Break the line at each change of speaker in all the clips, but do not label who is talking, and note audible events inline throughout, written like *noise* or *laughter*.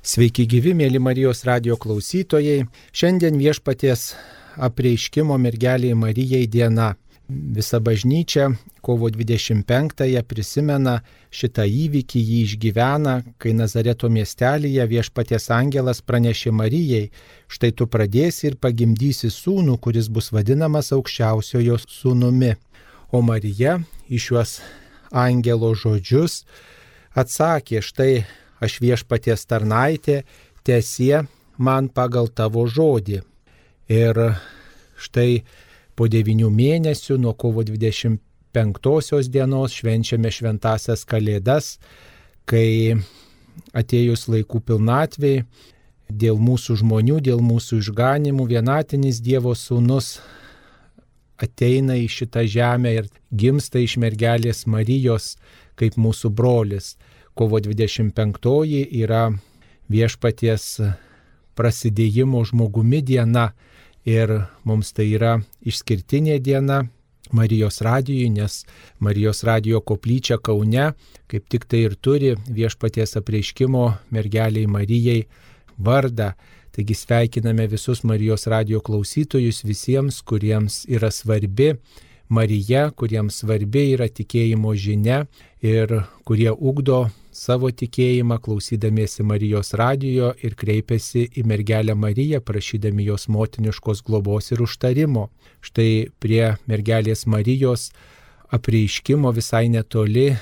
Sveiki gyvi, mėly Marijos radio klausytojai. Šiandien viešpaties apreiškimo mergeliai Marijai diena. Visa bažnyčia kovo 25-ąją prisimena šitą įvykį, jį išgyvena, kai Nazareto miestelėje viešpaties angelas pranešė Marijai, štai tu pradėsi ir pagimdysi sūnų, kuris bus vadinamas aukščiausiojo sūnumi. O Marija iš juos angelo žodžius atsakė, štai aš viešpaties tarnaitė, tiesie man pagal tavo žodį. Ir štai po devinių mėnesių nuo kovo 25 dienos švenčiame šventasias kalėdas, kai atėjus laikų pilnatvėjai, dėl mūsų žmonių, dėl mūsų išganimų vienatinis Dievo sūnus ateina į šitą žemę ir gimsta iš mergelės Marijos kaip mūsų brolis kovo 25 yra viešpaties prasidėjimo žmogumi diena ir mums tai yra išskirtinė diena Marijos radijui, nes Marijos radijo koplyčia Kaune kaip tik tai ir turi viešpaties apreiškimo mergeliai Marijai vardą. Taigi sveikiname visus Marijos radijo klausytojus visiems, kuriems yra svarbi Marija, kuriems svarbi yra tikėjimo žinia ir kurie ugdo savo tikėjimą klausydamiesi Marijos radijo ir kreipiasi į mergelę Mariją, prašydami jos motiniškos globos ir užtarimo. Štai prie mergelės Marijos apreiškimo visai netoli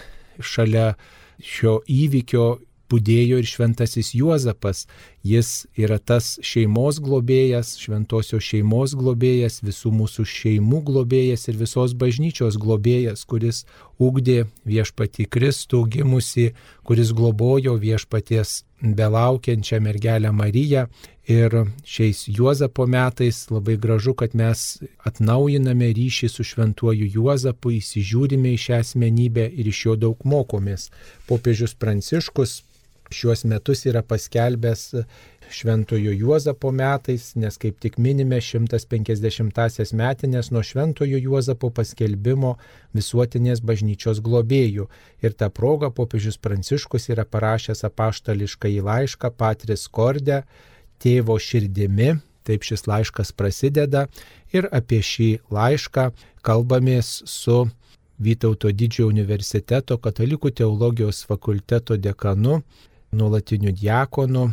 šalia šio įvykio būdėjo ir šventasis Juozapas. Jis yra tas šeimos globėjas, šventosios šeimos globėjas, visų mūsų šeimų globėjas ir visos bažnyčios globėjas, kuris ugdė viešpatį Kristų gimusi, kuris globojo viešpaties belaukiančią mergelę Mariją. Ir šiais Juozapo metais labai gražu, kad mes atnaujiname ryšį su šventuoju Juozapu, įsižiūrime į šią asmenybę ir iš jo daug mokomės. Popiežius Pranciškus šiuos metus yra paskelbęs Šventojo Juozapo metais, nes kaip tik minime 150-asias metinės nuo Šventojo Juozapo paskelbimo visuotinės bažnyčios globėjų. Ir tą progą popiežius Pranciškus yra parašęs apaštališką į laišką Patris Kordę, tėvo širdimi, taip šis laiškas prasideda ir apie šį laišką kalbamės su Vytauto didžiojo universiteto katalikų teologijos fakulteto dekanu nuolatiniu diakonu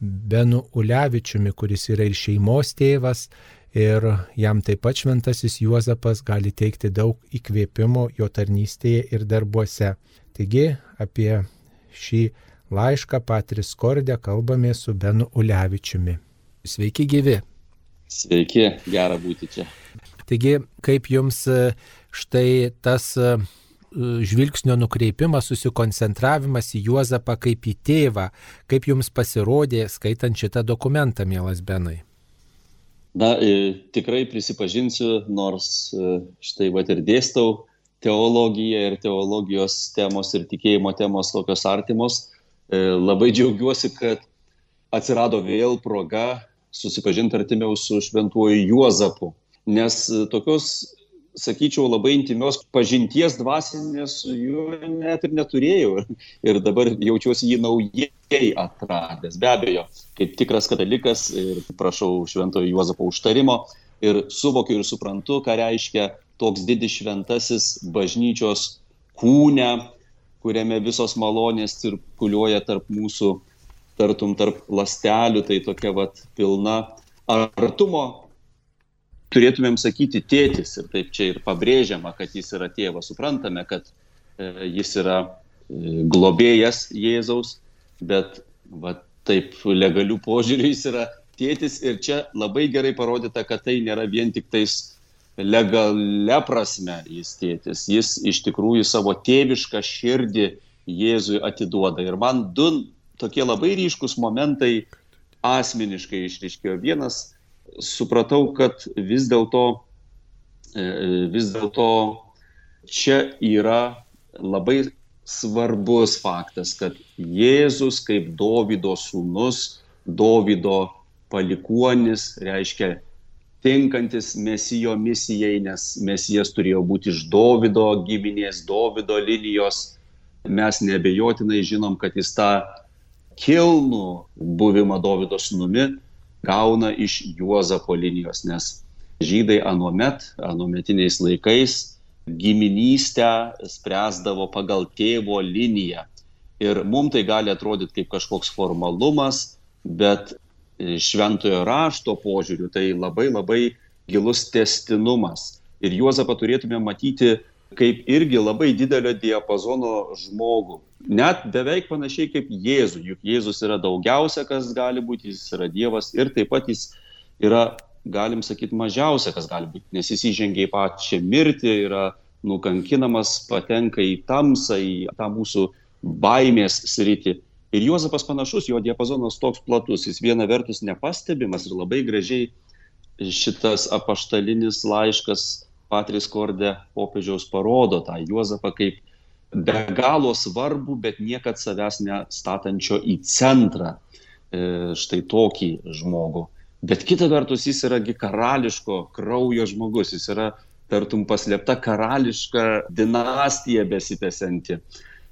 Benu Ulevičiumi, kuris yra ir šeimos tėvas, ir jam taip pat šventasis Juozapas gali teikti daug įkvėpimo jo tarnystėje ir darbuose. Taigi apie šį laišką Patris Kordė kalbame su Benu Ulevičiumi. Sveiki gyvi.
Sveiki, gera būti čia.
Taigi, kaip jums štai tas žvilgsnio nukreipimas, susikoncentravimas į Juozapą kaip į tėvą. Kaip jums pasirodė skaitant šitą dokumentą, mielas Benai?
Na, e, tikrai prisipažinsiu, nors e, štai va ir dėstau teologiją ir teologijos temos ir tikėjimo temos tokios artimos, e, labai džiaugiuosi, kad atsirado vėl proga susipažinti artimiau su šventuoju Juozapu. Nes tokios sakyčiau, labai intimios pažinties dvasinės juo net ir neturėjau. Ir dabar jaučiuosi jį naujai atradęs. Be abejo, kaip tikras katalikas ir prašau šventojo Juozapo užtarimo ir suvokiu ir suprantu, ką reiškia toks didis šventasis bažnyčios kūne, kuriame visos malonės cirkuliuoja tarp mūsų, tartum tarp lastelių, tai tokia vat pilna artumo turėtumėm sakyti tėtis ir taip čia ir pabrėžiama, kad jis yra tėvas. Suprantame, kad e, jis yra e, globėjas Jėzaus, bet va, taip legalių požiūrių jis yra tėtis ir čia labai gerai parodyta, kad tai nėra vien tik tais legalia prasme jis tėtis, jis iš tikrųjų savo tėvišką širdį Jėzui atiduoda. Ir man du tokie labai ryškus momentai asmeniškai išriškėjo. Vienas supratau, kad vis dėlto, e, vis dėlto čia yra labai svarbus faktas, kad Jėzus kaip Davido sūnus, Davido palikuonis, reiškia tinkantis Mesijo misijai, nes Mesijas turėjo būti iš Davido giminės, Davido linijos. Mes nebejotinai žinom, kad jis tą kilnų buvimą Davido sunumi gauna iš Juozapo linijos, nes žydai anuomet, anuometiniais laikais giminystę spręsdavo pagal tėvo liniją. Ir mums tai gali atrodyti kaip kažkoks formalumas, bet šventojo rašto požiūriu tai labai labai gilus testinumas. Ir Juozapą turėtume matyti kaip irgi labai didelio diapazono žmogų. Net beveik panašiai kaip Jėzų, juk Jėzus yra daugiausia, kas gali būti, jis yra Dievas ir taip pat jis yra, galim sakyti, mažiausia, kas gali būti, nes jis įžengia į pačią mirtį, yra nukankinamas, patenka į tamsą, į tą mūsų baimės sritį. Ir Juozapas panašus, jo diapazonas toks platus, jis viena vertus nepastebimas ir labai gražiai šitas apaštalinis laiškas Patris Kordė popiežiaus parodo tą Juozapą kaip be galo svarbu, bet niekad savęs nestatančio į centrą e, štai tokį žmogų. Bet kita vertus jis yragi karališko kraujo žmogus, jis yra tartum paslėpta karališka dinastija besitęsianti.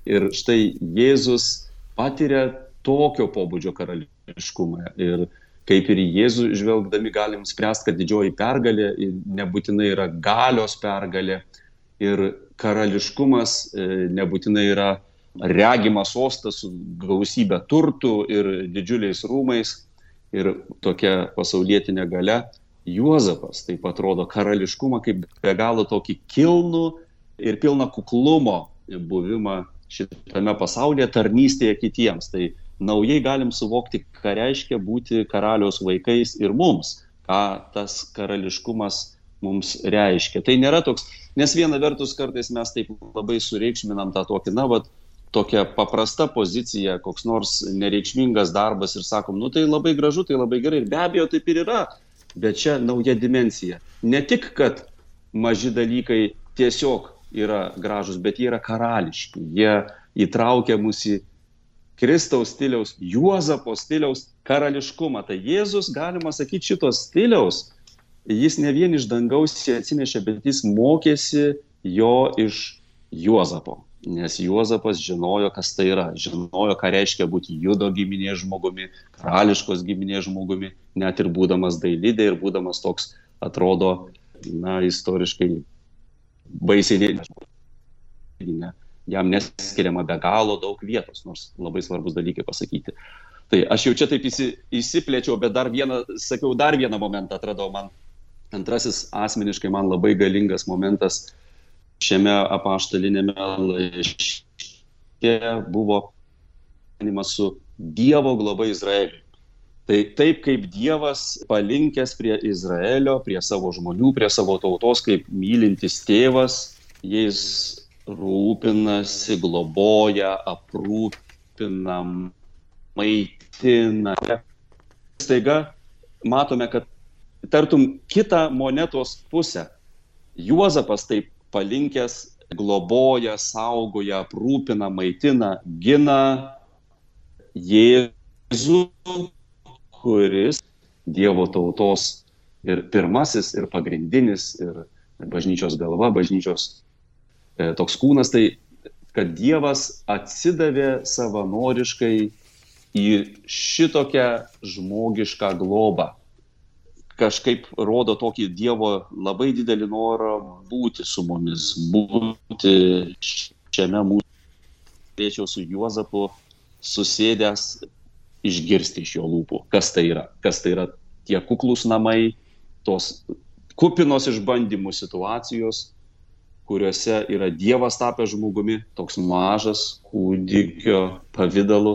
Ir štai Jėzus patiria tokio pobūdžio karališkumą. Ir kaip ir į Jėzų žvelgdami galim spręsti, kad didžioji pergalė nebūtinai yra galios pergalė ir karališkumas e, nebūtinai yra regimas sostas su gausybė turtų ir didžiuliais rūmais ir tokia pasaulietinė gale. Juozapas taip pat rodo karališkumą kaip be galo tokį kilnų ir pilną kuklumo buvimą šitame pasaulyje tarnystėje kitiems. Tai naujai galim suvokti, ką reiškia būti karaliaus vaikais ir mums, ką tas karališkumas mums reiškia. Tai nėra toks, nes viena vertus kartais mes taip labai sureikšminam tą tokį, na, vad, tokia paprasta pozicija, koks nors nereikšmingas darbas ir sakom, nu tai labai gražu, tai labai gerai ir be abejo taip ir yra, bet čia nauja dimensija. Ne tik, kad maži dalykai tiesiog yra gražus, bet jie yra karališki. Jie įtraukia mus į Kristaus stiliaus, Juozapo stiliaus karališkumą. Tai Jėzus, galima sakyti, šitos stiliaus, jis ne vien iš dangaus atsinešė, bet jis mokėsi jo iš Juozapo. Nes Juozapas žinojo, kas tai yra, žinojo, ką reiškia būti judo giminės žmogumi, karališkos giminės žmogumi, net ir būdamas dailidė ir būdamas toks, atrodo, na, istoriškai baisiai ne, jam neskiriama be galo daug vietos, nors labai svarbus dalykai pasakyti. Tai aš jau čia taip įsi, įsiplėčiau, bet dar vieną, sakiau, dar vieną momentą atradau man. Antrasis asmeniškai man labai galingas momentas šiame apaštalinėme laiške buvo su Dievo globa Izraeliui. Tai taip kaip Dievas palinkęs prie Izraelio, prie savo žmonių, prie savo tautos, kaip mylintis tėvas, jais rūpinasi, globoja, aprūpina, maitina. Staiga matome, kad tartum kitą monetos pusę. Juozapas taip palinkęs globoja, saugoja, aprūpina, maitina, gina Jėzų kuris Dievo tautos ir pirmasis, ir pagrindinis, ir bažnyčios galva, bažnyčios toks kūnas, tai kad Dievas atsidavė savanoriškai į šitokią žmogišką globą. Kažkaip rodo tokį Dievo labai didelį norą būti su mumis, būti šiame mūsų. Turėčiau su Juozapu susėdęs išgirsti iš jo lūpų, kas tai yra, kas tai yra tie kuklus namai, tos kupinos išbandymų situacijos, kuriuose yra Dievas tapęs žmogumi, toks mažas kūdikio pavydalu.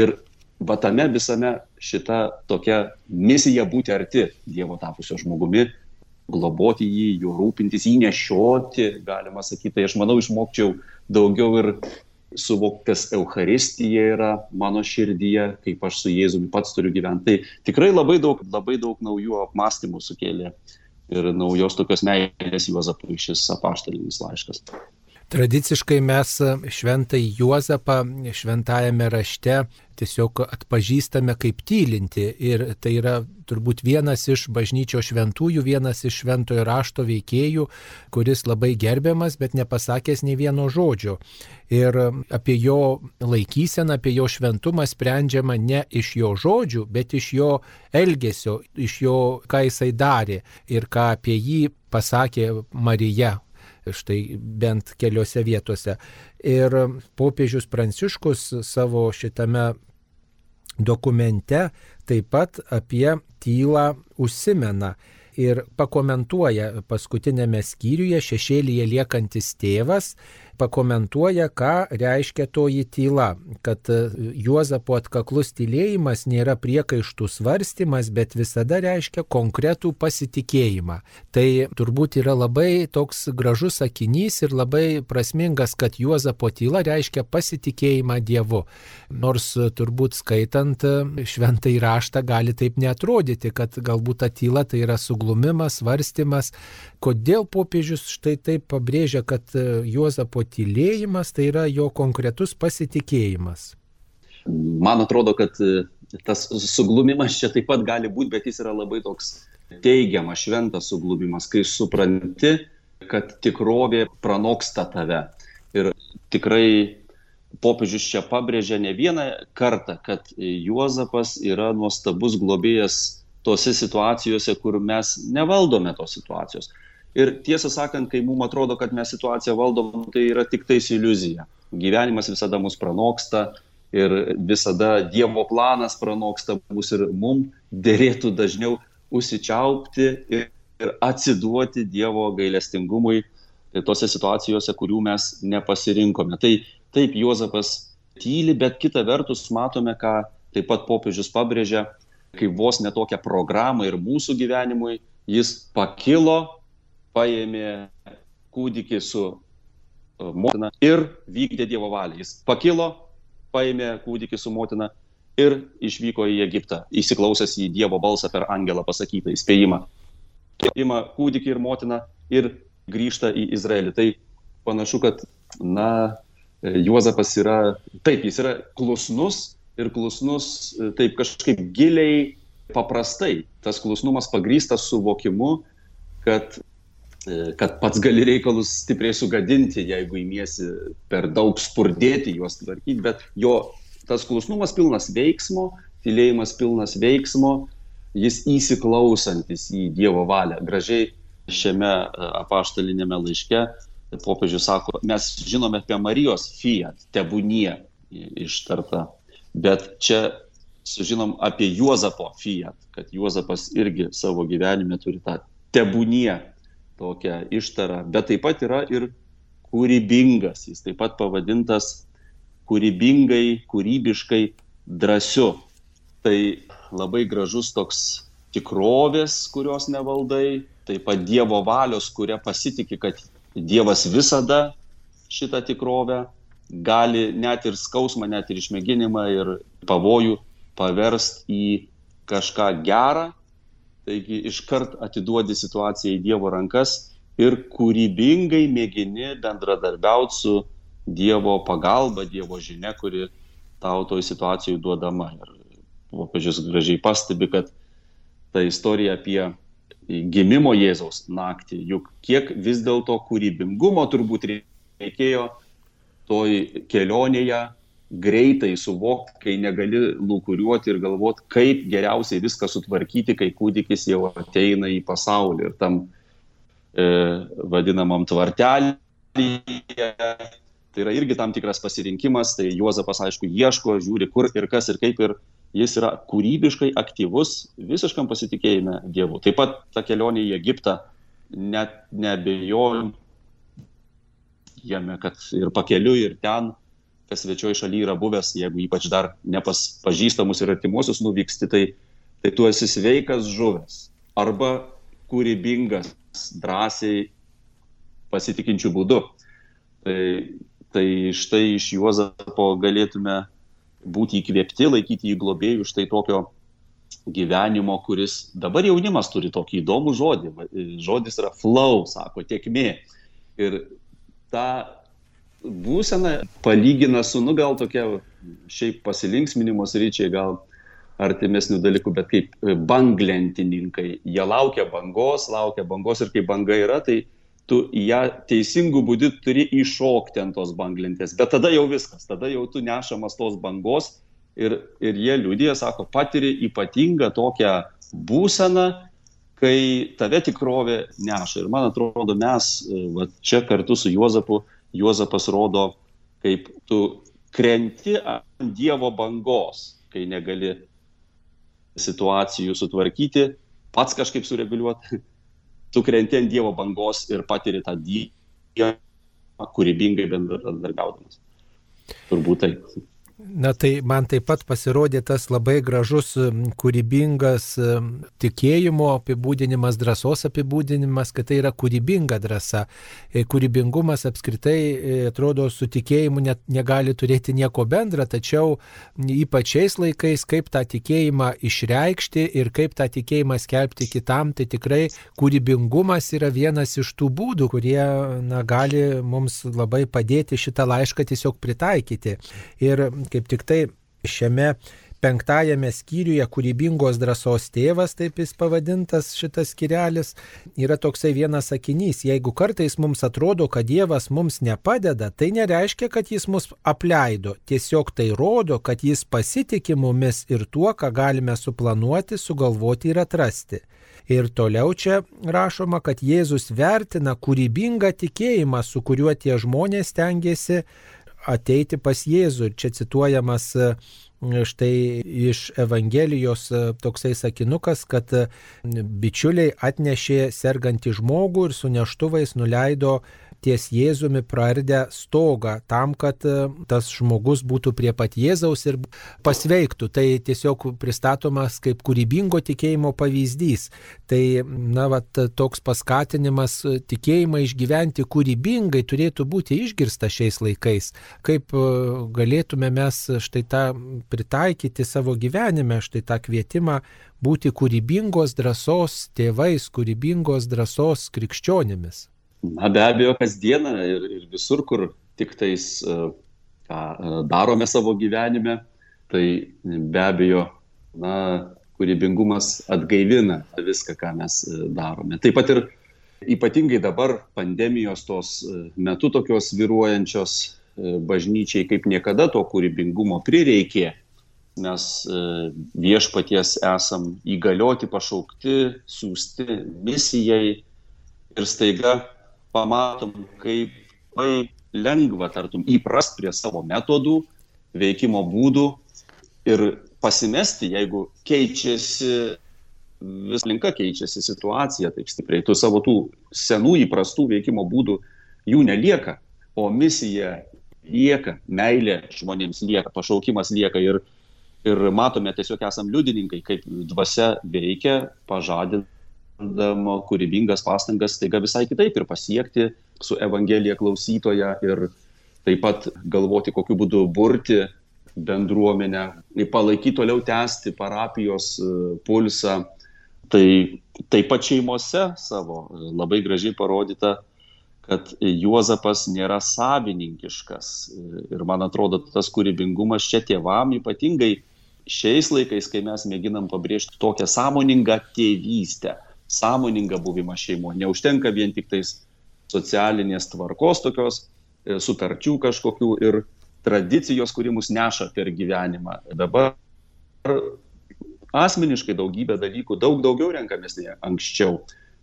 Ir va tame visame šita tokia misija būti arti Dievo tapusio žmogumi, globoti jį, juo rūpintis, jį nešioti, galima sakyti. Tai aš manau, išmokčiau daugiau ir suvokti, kas Euharistija yra mano širdyje, kaip aš su Jėzumi pats turiu gyventi. Tai tikrai labai daug, labai daug naujų apmąstymų sukėlė ir naujos tokios meilės Juozapui šis apaštalinis laiškas.
Tradiciškai mes šventai Juozapą šventajame rašte tiesiog atpažįstame kaip tylinti ir tai yra turbūt vienas iš bažnyčio šventųjų, vienas iš šventojo rašto veikėjų, kuris labai gerbiamas, bet nepasakęs nei vieno žodžio. Ir apie jo laikyseną, apie jo šventumą sprendžiama ne iš jo žodžių, bet iš jo elgesio, iš jo, ką jisai darė ir ką apie jį pasakė Marija, štai bent keliose vietose. Ir popiežius Pranciškus savo šitame dokumente taip pat apie tylą užsimena ir pakomentuoja paskutinėme skyriuje šešėlyje liekantis tėvas, pakomentuoja, ką reiškia toji tyla, kad e, Juozapo atkaklus tylėjimas nėra priekaištų svarstymas, bet visada reiškia konkretų pasitikėjimą. Tai turbūt yra labai toks gražus sakinys ir labai prasmingas, kad Juozapo tyla reiškia pasitikėjimą Dievu. Nors turbūt skaitant e, šventai raštą gali taip netrodyti, kad galbūt ta tyla tai yra suglumimas, svarstymas. Kodėl popiežius štai taip pabrėžia, kad e, Juozapo tylėjimas tai yra jo konkretus pasitikėjimas?
Man atrodo, kad e, tas suglumimas čia taip pat gali būti, bet jis yra labai toks teigiamas, šventas suglumimas, kai supranti, kad tikrovė pranoksta tave. Ir tikrai popiežius čia pabrėžia ne vieną kartą, kad Juozapas yra nuostabus globėjas tose situacijose, kur mes nevaldome tos situacijos. Ir tiesą sakant, kai mums atrodo, kad mes situaciją valdom, tai yra tik tais iliuzija. Gyvenimas visada mus pranoksta ir visada Dievo planas pranoksta mus ir mums dėrėtų dažniau užsičiaupti ir, ir atsiduoti Dievo gailestingumui tose situacijose, kurių mes nepasirinkome. Tai taip, Juozapas tyli, bet kita vertus matome, ką taip pat popiežius pabrėžia, kaip vos netokią programą ir mūsų gyvenimui, jis pakilo, paėmė kūdikį su e, motina ir vykdė Dievo valią. Jis pakilo, paėmė kūdikį su motina ir išvyko į Egiptą, įsiklausęs į Dievo balsą per angelą pasakytą įspėjimą. Ima kūdikį ir motiną ir grįžta į Izraelį. Tai panašu, kad, na, Juozapas yra, taip, jis yra klusnus ir klusnus e, taip kažkaip giliai, paprastai. Tas klusnumas pagrystas suvokimu, kad, e, kad pats gali reikalus stipriai sugadinti, jeigu įmiesi per daug spurdėti juos tvarkyti, bet jo tas klusnumas pilnas veiksmo, tylėjimas pilnas veiksmo, jis įsiklausantis į Dievo valią. Gražiai šiame e, apaštalinėme laiške popiežius sako, mes žinome apie Marijos fiat, tebūnie ištarta Bet čia sužinom apie Juozapo fiat, kad Juozapas irgi savo gyvenime turi tą tebūnie tokią ištarą, bet taip pat yra ir kūrybingas, jis taip pat pavadintas kūrybingai, kūrybiškai drąsiu. Tai labai gražus toks tikrovės, kurios nevaldai, taip pat Dievo valios, kuria pasitikė, kad Dievas visada šitą tikrovę gali net ir skausmą, net ir išmėginimą ir pavojų paverst į kažką gerą, taigi iškart atiduodi situaciją į Dievo rankas ir kūrybingai mėgini bendradarbiauti su Dievo pagalba, Dievo žinia, kuri tau toj situacijai duodama. Ir popiežius gražiai pastebi, kad ta istorija apie gimimo Jėzaus naktį, juk kiek vis dėlto kūrybingumo turbūt reikėjo toj kelionėje greitai suvokti, kai negali lūkuriuoti ir galvoti, kaip geriausiai viską sutvarkyti, kai kūdikis jau ateina į pasaulį ir tam e, vadinamam tvartelį. Tai yra irgi tam tikras pasirinkimas, tai Juozapas aišku ieško, žiūri kur ir kas ir kaip ir jis yra kūrybiškai aktyvus visiškam pasitikėjime Dievu. Taip pat ta kelionė į Egiptą, net nebejojom, jame, kad ir pakeliu, ir ten, kas svečioje šalyje yra buvęs, jeigu ypač dar nepas pažįstamus ir artimuosius nuvyksti, tai, tai tu esi sveikas žuvęs arba kūrybingas, drąsiai pasitikinčių būdu. Tai, tai štai iš Juozapo galėtume būti įkvėpti, laikyti jį globėjų štai tokio gyvenimo, kuris dabar jaunimas turi tokį įdomų žodį. Žodis yra flow, sako, tiekmė. Ir tą būsena palygina su, nu gal tokia šiaip pasilinksminimo sryčiai, gal artimesnių dalykų, bet kaip banglentininkai. Jie laukia bangos, laukia bangos ir kai banga yra, tai tu ją teisingų būdų turi iššokti ant tos banglentės. Bet tada jau viskas, tada jau tu nešamas tos bangos ir, ir jie liūdė, sako, patiri ypatingą tokią būseną, kai tave tikrovė neša. Ir man atrodo, mes va, čia kartu su Juozapu, Juozapas rodo, kaip tu krenti ant Dievo bangos, kai negali situacijų sutvarkyti, pats kažkaip sureguliuoti, *laughs* tu krenti ant Dievo bangos ir patiri tą Dievą kūrybingai bendradarbiaudamas. Turbūt taip.
Na tai man taip pat pasirodė tas labai gražus, kūrybingas tikėjimo apibūdinimas, drąsos apibūdinimas, kad tai yra kūrybinga drąsa. E, kūrybingumas apskritai, e, atrodo, su tikėjimu net negali turėti nieko bendra, tačiau ypač šiais laikais, kaip tą tikėjimą išreikšti ir kaip tą tikėjimą skelbti kitam, tai tikrai kūrybingumas yra vienas iš tų būdų, kurie na, gali mums labai padėti šitą laišką tiesiog pritaikyti. Ir kaip tik tai šiame penktajame skyriuje kūrybingos drąsos tėvas, taip jis pavadintas šitas skirelis, yra toksai vienas sakinys. Jeigu kartais mums atrodo, kad Dievas mums nepadeda, tai nereiškia, kad jis mus apleido. Tiesiog tai rodo, kad jis pasitikė mumis ir tuo, ką galime suplanuoti, sugalvoti ir atrasti. Ir toliau čia rašoma, kad Jėzus vertina kūrybingą tikėjimą, su kuriuo tie žmonės tengiasi ateiti pas Jėzų. Čia cituojamas e, štai iš Evangelijos e, toksai sakinukas, kad e, bičiuliai atnešė sergantį žmogų ir su neštuvais nuleido ties Jėzumi praardę stogą tam, kad e, tas žmogus būtų prie pat Jėzaus ir pasveiktų. Tai tiesiog pristatomas kaip kūrybingo tikėjimo pavyzdys. Tai, na, va, toks paskatinimas e, tikėjimą išgyventi kūrybingai turėtų būti išgirsta šiais laikais. Kaip e, galėtume mes štai tą pritaikyti savo gyvenime, štai tą kvietimą būti kūrybingos drąsos tėvais, kūrybingos drąsos krikščionimis.
Na be abejo, kasdieną ir, ir visur, kur tik tais e, ką e, darome savo gyvenime, tai be abejo, na, kūrybingumas atgaivina viską, ką mes e, darome. Taip pat ir ypatingai dabar pandemijos tos metu tokios viruojančios bažnyčiai kaip niekada to kūrybingumo prireikė. Mes viešpaties esam įgalioti, pašaukti, siūsti misijai ir staiga pamatom, kaip labai lengva, tartum, įprast prie savo metodų, veikimo būdų ir pasimesti, jeigu keičiasi, vis linka keičiasi situacija taip stipriai, tu savo tų senų įprastų veikimo būdų jų nelieka, o misija lieka, meilė žmonėms lieka, pašaukimas lieka ir, ir matome, tiesiog esam liudininkai, kaip dvasia veikia, pažadina dama kūrybingas pastangas staiga visai kitaip ir pasiekti su Evangelija klausytoje ir taip pat galvoti, kokiu būdu burti bendruomenę, palaikyti toliau tęsti parapijos e, pulsą. Tai taip pat šeimose savo e, labai gražiai parodyta, kad Juozapas nėra savininkiškas. E, ir man atrodo, tas kūrybingumas čia tėvam ypatingai šiais laikais, kai mes mėginam pabrėžti tokią sąmoningą tėvystę sąmoningą buvimą šeimoje. Neužtenka vien tik tais socialinės tvarkos tokios, e, sutarčių kažkokių ir tradicijos, kuri mus neša per gyvenimą. Dabar asmeniškai daugybę dalykų, daug daugiau renkamės nei anksčiau.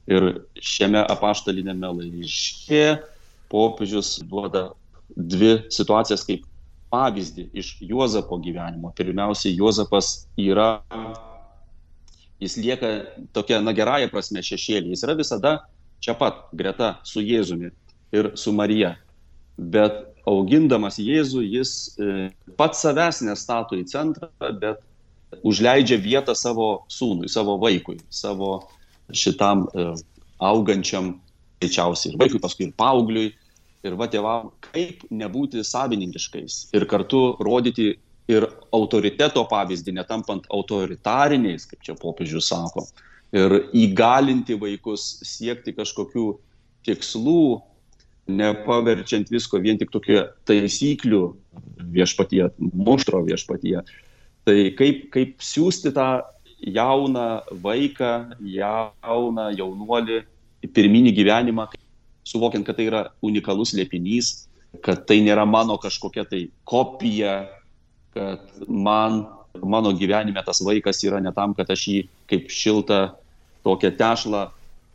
Ir šiame apaštalinėme laiške popiežius duoda dvi situacijas kaip pavyzdį iš Juozapo gyvenimo. Pirmiausia, Juozapas yra jis lieka tokia, na gerąją prasme šešėlį, jis yra visada čia pat, greta su Jėzumi ir su Marija. Bet augindamas Jėzų, jis e, pats savęs nestato į centrą, bet užleidžia vietą savo sūnui, savo vaikui, savo šitam e, augančiam, greičiausiai ir vaikui, paskui ir paaugliui. Ir va tėvam, kaip nebūti savininkiškais ir kartu rodyti ir autoriteto pavyzdį, netampant autoritariniais, kaip čia popiežius sako, ir įgalinti vaikus siekti kažkokių tikslų, nepaverčiant visko vien tik tokiu taisyklių viešpatyje, muštro viešpatyje. Tai kaip, kaip siūsti tą jauną vaiką, jauną jaunuolį į pirminį gyvenimą, suvokiant, kad tai yra unikalus liepinys, kad tai nėra mano kažkokia tai kopija, kad man, mano gyvenime tas vaikas yra ne tam, kad aš jį kaip šiltą tokią tešlą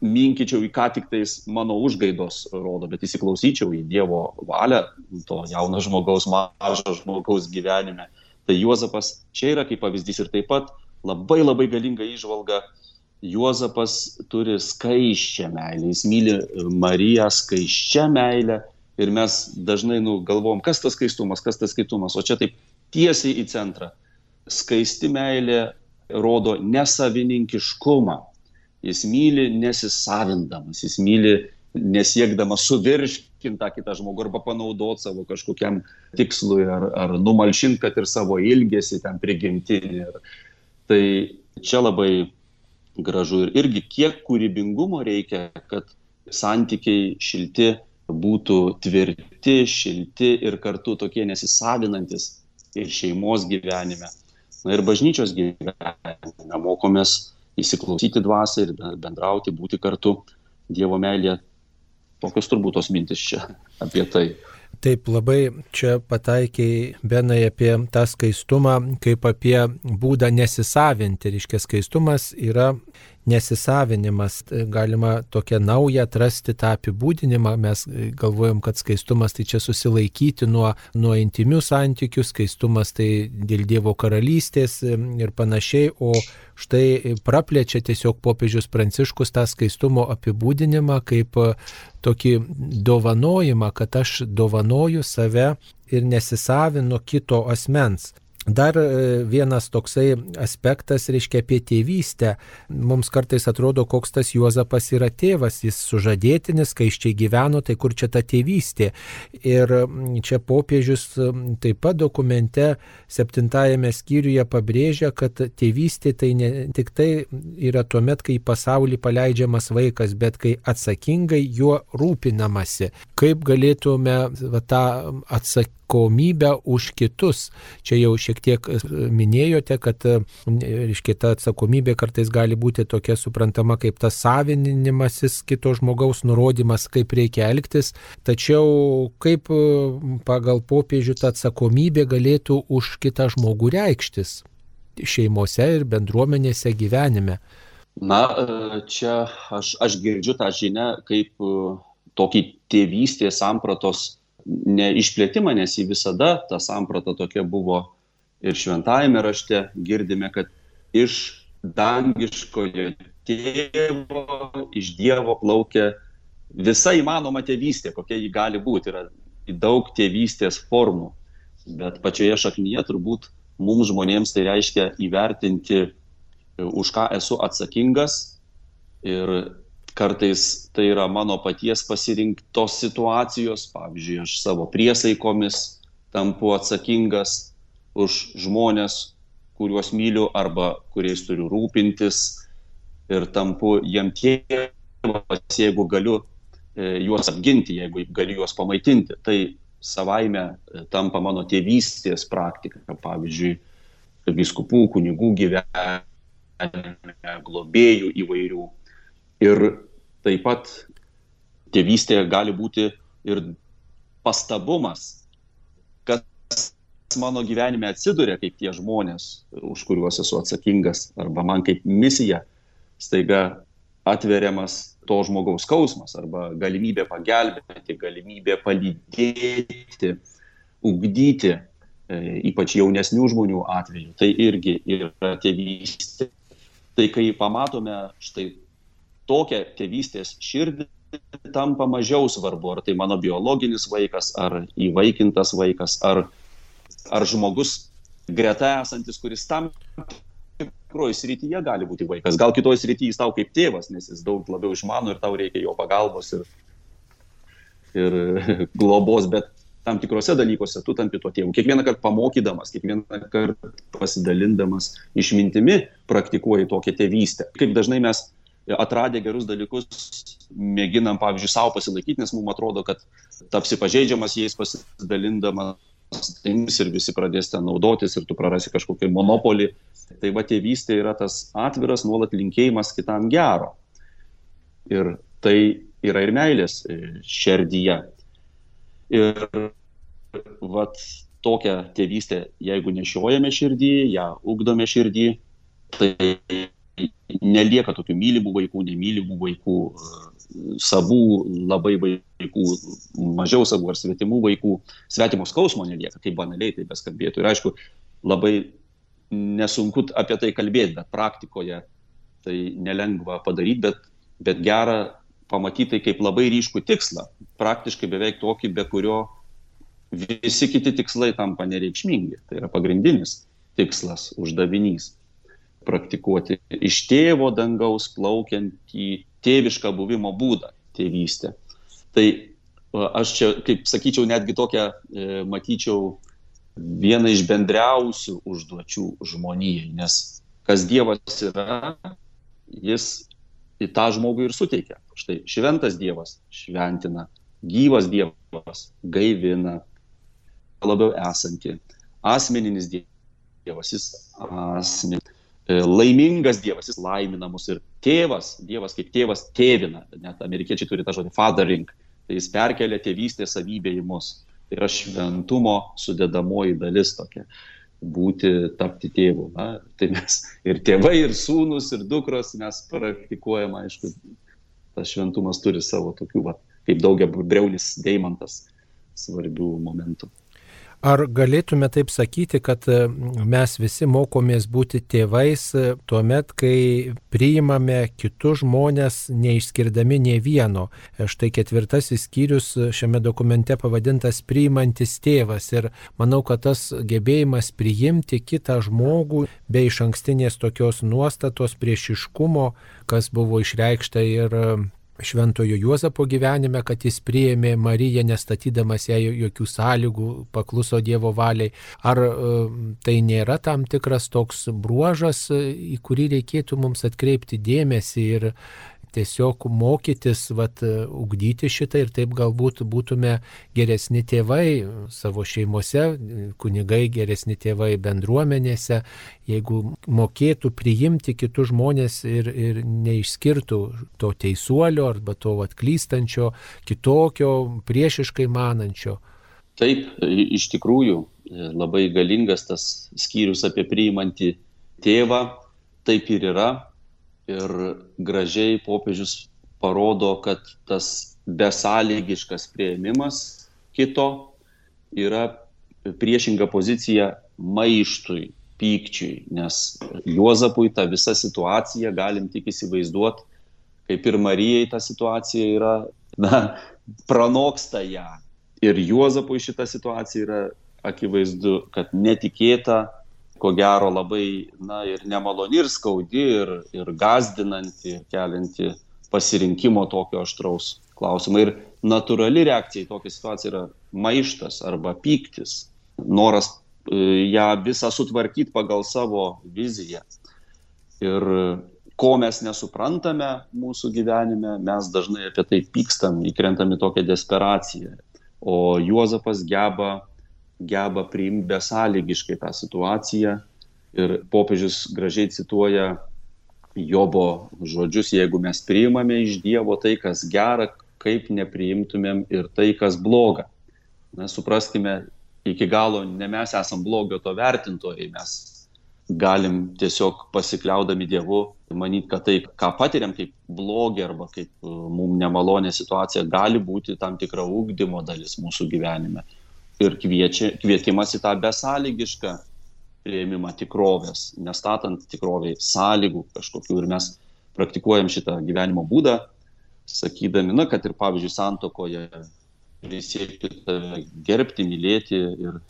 minkyčiau į ką tik tais mano užgaidos rodo, bet įsiklausyčiau į Dievo valią to jauno žmogaus, mažo žmogaus gyvenime. Tai Juozapas čia yra kaip pavyzdys ir taip pat labai labai galinga išvalga. Juozapas turi skaiščią meilę, jis myli Mariją skaiščią meilę ir mes dažnai nu, galvom, kas tas skaistumas, kas tas skaitumas, o čia taip tiesiai į centrą. Skaisti meilė rodo nesavininkiškumą, Jis myli nesisavindamas, jis myli nesiekdamas suvirškinti tą kitą žmogų arba panaudoti savo kažkokiam tikslui ar, ar numalšinti, kad ir savo ilgesį ten prigimtinį. Tai čia labai gražu ir irgi kiek kūrybingumo reikia, kad santykiai šilti būtų tvirti, šilti ir kartu tokie nesisavinantis ir šeimos gyvenime. Na ir bažnyčios gyvenime mokomės įsiklausyti dvasią ir bendrauti, būti kartu Dievo meilėje. Tokios turbūt tos mintis čia apie tai.
Taip labai čia pataikiai Benai apie tą skaistumą, kaip apie būdą nesisavinti. Reiškia, skaistumas yra nesisavinimas. Galima tokią naują atrasti tą apibūdinimą. Mes galvojam, kad skaistumas tai čia susilaikyti nuo, nuo intimių santykių, skaistumas tai dėl Dievo karalystės ir panašiai, o štai praplečia tiesiog popiežius Pranciškus tą skaistumo apibūdinimą kaip tokį dovanojimą, kad aš dovanoju save ir nesisavinu kito asmens. Dar e, vienas toksai aspektas, reiškia apie tėvystę. Mums kartais atrodo, koks tas Juozapas yra tėvas, jis sužadėtinis, kai iš čia gyveno, tai kur čia ta tėvystė. Ir čia popiežius taip pat dokumente septintajame skyriuje pabrėžia, kad tėvystė tai ne tik tai yra tuo met, kai į pasaulį paleidžiamas vaikas, bet kai atsakingai juo rūpinamasi. Kaip galėtume va, tą atsakyti atsakomybę už kitus. Čia jau šiek tiek e, minėjote, kad reiškia, ta atsakomybė kartais gali būti tokia suprantama kaip tas savinimasis kito žmogaus nurodymas, kaip reikia elgtis. Tačiau kaip e, pagal popiežių ta atsakomybė galėtų už kitą žmogų reikštis šeimose ir bendruomenėse gyvenime.
Na, e, čia aš, aš girdžiu tą žinią kaip tokį tėvystės sampratos neišplėtimą, nes jį visada ta samprata tokia buvo ir šventajame rašte girdime, kad iš dangiškojo tėvo, iš Dievo plaukia visa įmanoma tėvystė, kokia ji gali būti. Yra daug tėvystės formų, bet pačioje šaknyje turbūt mums žmonėms tai reiškia įvertinti, už ką esu atsakingas ir kartais tai yra mano paties pasirinktos situacijos, pavyzdžiui, aš savo priesaikomis tampu atsakingas už žmonės, kuriuos myliu arba kuriais turiu rūpintis ir tampu jiem tėvas, jeigu galiu e, juos apginti, jeigu galiu juos pamaitinti. Tai savaime e, tampa mano tėvystės praktika, pavyzdžiui, viskupų, kunigų gyvenime, globėjų įvairių. Ir taip pat tėvystė gali būti ir pastabumas, kas mano gyvenime atsiduria kaip tie žmonės, už kuriuos esu atsakingas, arba man kaip misija staiga atveriamas to žmogaus skausmas, arba galimybė pagelbėti, galimybė palydėti, ugdyti, e, ypač jaunesnių žmonių atveju. Tai irgi yra tėvystė. Tai kai pamatome štai tokia tėvystės širdį tampa mažiau svarbu, ar tai mano biologinis vaikas, ar įvaikintas vaikas, ar, ar žmogus greta esantis, kuris tam tikroje srityje gali būti vaikas. Gal kitoje srityje jis tau kaip tėvas, nes jis daug labiau išmano ir tau reikia jo pagalbos ir, ir *laughs* globos, bet tam tikrose dalykuose tu tampi tuo tėvu. Kiekvieną kartą pamokydamas, kiekvieną kartą pasidalindamas išmintimi praktikuoji tokią tėvystę. Kaip dažnai mes atradę gerus dalykus, mėginam, pavyzdžiui, savo pasilaikyti, nes mums atrodo, kad tapsi pažeidžiamas jais pasidalindamas things ir visi pradės ten naudotis ir tu prarasi kažkokį monopolį. Tai va tėvystė yra tas atviras nuolat linkėjimas kitam gero. Ir tai yra ir meilės e, šerdyje. Ir vat tokią tėvystę, jeigu nešiojame širdį, ją ugdome širdį, tai nelieka tokių mylimų vaikų, nemylimų vaikų, savų labai vaikų, mažiau savų ar svetimų vaikų, svetimo skausmo nelieka, kaip banaliai tai beskambėtų. Ir aišku, labai nesunku apie tai kalbėti, bet praktikoje tai nelengva padaryti, bet, bet gera pamatyti tai kaip labai ryškų tikslą, praktiškai beveik tokį, be kurio visi kiti tikslai tampa nereikšmingi. Tai yra pagrindinis tikslas, uždavinys praktikuoti iš tėvo dangaus plaukiantį tėvišką buvimo būdą tėvystę. Tai aš čia, kaip sakyčiau, netgi tokią e, matyčiau vieną iš bendriausių užduočių žmonijai, nes kas Dievas yra, jis į tą žmogų ir suteikia. Štai šventas Dievas šventina, gyvas Dievas gaivina, labiau esanti, asmeninis Dievas, jis asmeninis laimingas Dievas, jis laimina mus ir tėvas, Dievas kaip tėvas tėvina, net amerikiečiai turi tą žodį fathering, tai jis perkelia tėvystės savybę į mus. Tai yra šventumo sudėdamoji dalis tokia būti, tapti tėvu. Na, tai mes ir tėvai, ir sūnus, ir dukros mes praktikuojam, aišku, tas šventumas turi savo tokių, va, kaip daugia breulis deimantas svarbių momentų.
Ar galėtume taip sakyti, kad e, mes visi mokomės būti tėvais e, tuo met, kai priimame kitus žmonės, neišskirdami ne vieno. E, štai ketvirtasis skyrius šiame dokumente pavadintas priimantis tėvas. Ir manau, kad tas gebėjimas priimti kitą žmogų be iš ankstinės tokios nuostatos priešiškumo, kas buvo išreikšta ir Šventojo Juozapo gyvenime, kad jis priėmė Mariją nestatydamas jai jokių sąlygų, pakluso Dievo valiai. Ar e, tai nėra tam tikras toks bruožas, į kurį reikėtų mums atkreipti dėmesį ir tiesiog mokytis, vat, ugdyti šitą ir taip galbūt būtume geresni tėvai savo šeimose, kunigai geresni tėvai bendruomenėse, jeigu mokėtų priimti kitus žmonės ir, ir neišskirtų to teisuolio arba to atklystančio, kitokio, priešiškai manančio.
Taip, iš tikrųjų labai galingas tas skyrius apie priimantį tėvą, taip ir yra, ir gražiai popiežius parodo, kad tas besąlygiškas prieimimas kito yra priešinga pozicija maištui, pykčiui, nes Juozapui tą visą situaciją galim tik įsivaizduoti, kaip ir Marijai ta situacija yra, na, pranoksta ją. Ir Juozapui šita situacija yra akivaizdu, kad netikėta, ko gero labai, na ir nemaloni, ir skaudi, ir, ir gazdinanti, ir kelianti pasirinkimo tokio aštraus klausimo. Ir natūrali reakcija į tokią situaciją yra maištas arba pyktis, noras e, ją visą sutvarkyti pagal savo viziją. Ir ko mes nesuprantame mūsų gyvenime, mes dažnai apie tai pykstam, įkrentam į tokią desperaciją. O Juozapas geba geba priimti besąlygiškai tą situaciją. Ir popiežius gražiai cituoja Jobo žodžius, jeigu mes priimame iš Dievo tai, kas gera, kaip nepriimtumėm ir tai, kas bloga. Na, supraskime, iki galo ne mes esam blogio to vertintojai, mes galim tiesiog pasikliaudami Dievu manyti, kad tai, ką patiriam kaip blogį arba kaip uh, mums nemalonė situacija, gali būti tam tikra ūkdymo dalis mūsų gyvenime ir kviečia, kvietimas į tą besąlygišką prieimimą tikrovės, nestatant tikroviai sąlygų kažkokių. Ir mes praktikuojam šitą gyvenimo būdą, sakydami, na, kad ir pavyzdžiui santokoje prisiekti gerbti, mylėti ir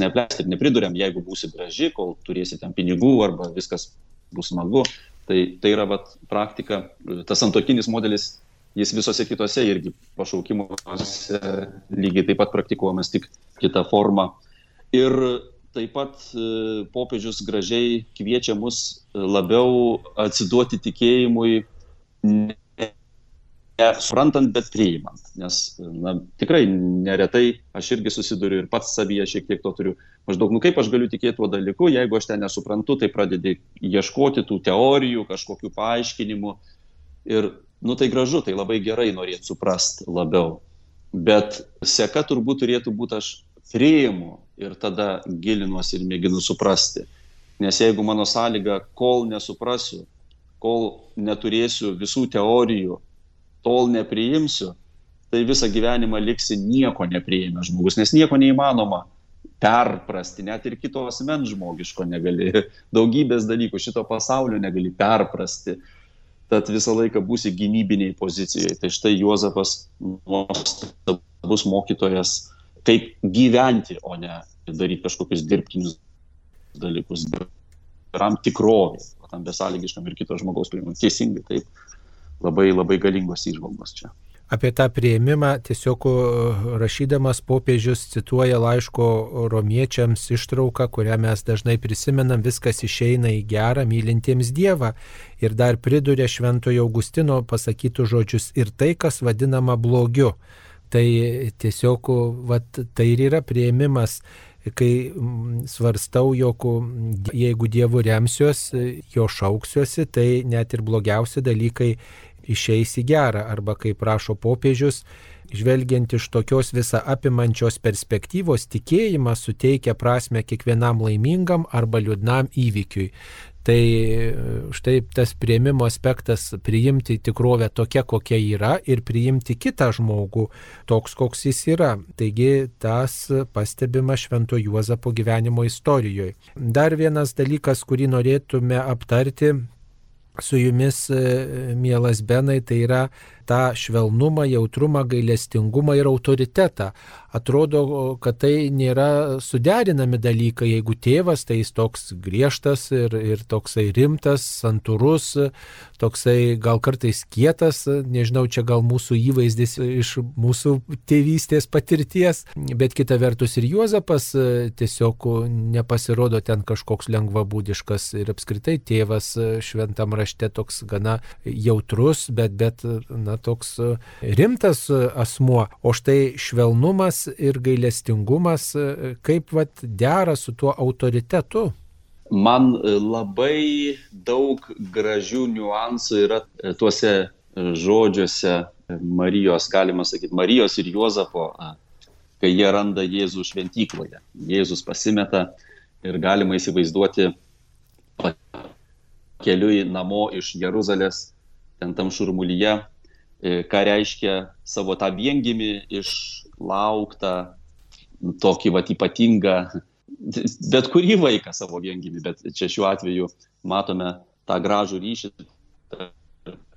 nepleisti ir nepriduriam, jeigu būsi graži, kol turėsi ten pinigų arba viskas bus smagu. Tai, tai yra vat, praktika, tas santokinis modelis jis visose kitose irgi pašaukimuose lygiai taip pat praktikuojamas, tik kita forma. Ir taip pat e, popiežius gražiai kviečia mus labiau atsiduoti tikėjimui nesuprantant, bet priimant. Nes na, tikrai neretai aš irgi susiduriu ir pats savyje šiek tiek to turiu. Maždaug, nu kaip aš galiu tikėti tuo dalyku, jeigu aš ten nesuprantu, tai pradedi ieškoti tų teorijų, kažkokių paaiškinimų. Ir, nu tai gražu, tai labai gerai norėti suprasti labiau. Bet seka turbūt turėtų būti aš priimu ir tada gilinuosi ir mėginu suprasti. Nes jeigu mano sąlyga, kol nesuprasiu, kol neturėsiu visų teorijų, tol nepriimsiu, tai visą gyvenimą liksi nieko nepriėmęs žmogus, nes nieko neįmanoma perprasti, net ir kito asmens žmogiško negali, *laughs* daugybės dalykų šito pasaulio negali perprasti, tad visą laiką būsi gynybiniai pozicijoje. Tai štai Juozapas nuostabus mokytojas, kaip gyventi, o ne daryti kažkokius dirbtinius dalykus, tam tikrovė, tam besąlygiškam ir kito žmogaus priimimui. Teisingai, taip labai labai galingos įžvalgos čia.
Apie tą prieimimą tiesiog rašydamas popiežius cituoja laiško romiečiams ištrauką, kurią mes dažnai prisimenam, viskas išeina į gerą mylintiems Dievą. Ir dar priduria Šventojo Augustino pasakytų žodžius ir tai, kas vadinama blogiu. Tai tiesiog vat, tai ir yra prieimimas kai svarstau, jog jeigu Dievu remsiuosi, jo šauksiuosi, tai net ir blogiausi dalykai išeis į gerą, arba kaip prašo popiežius, žvelgiant iš tokios visą apimančios perspektyvos, tikėjimas suteikia prasme kiekvienam laimingam arba liūdnam įvykiui. Tai štai tas prieimimo aspektas - priimti tikrovę tokia, kokia yra ir priimti kitą žmogų toks, koks jis yra. Taigi tas pastebima Švento Juozapo gyvenimo istorijoje. Dar vienas dalykas, kurį norėtume aptarti su jumis, e, mielas Benai, tai yra tą švelnumą, jautrumą, gailestingumą ir autoritetą. Atrodo, kad tai nėra suderinami dalykai. Jeigu tėvas, tai jis toks griežtas ir, ir toksai rimtas, santūrus, toksai gal kartais kietas, nežinau, čia gal mūsų įvaizdis iš mūsų tėvystės patirties, bet kita vertus ir Juozapas tiesiog nepasirodo ten kažkoks lengvabūdiškas ir apskritai tėvas šventam rašte toks gana jautrus, bet, bet na, toks e, rimtas e, asmuo, o štai švelnumas ir gailestingumas, e, kaip vat dera su tuo autoritetu.
Man labai daug gražių niuansų yra tuose žodžiuose Marijos, galima sakyti, Marijos ir Juozapo, kai jie randa Jėzų šventykloje. Jėzus pasimeta ir galima įsivaizduoti keliui namo iš Jeruzalės, ten tam šurmulyje, E, ką reiškia savo tą viengimį išlauktą, tokį vat ypatingą, bet kurį vaiką savo viengimį, bet čia šiuo atveju matome tą gražų ryšį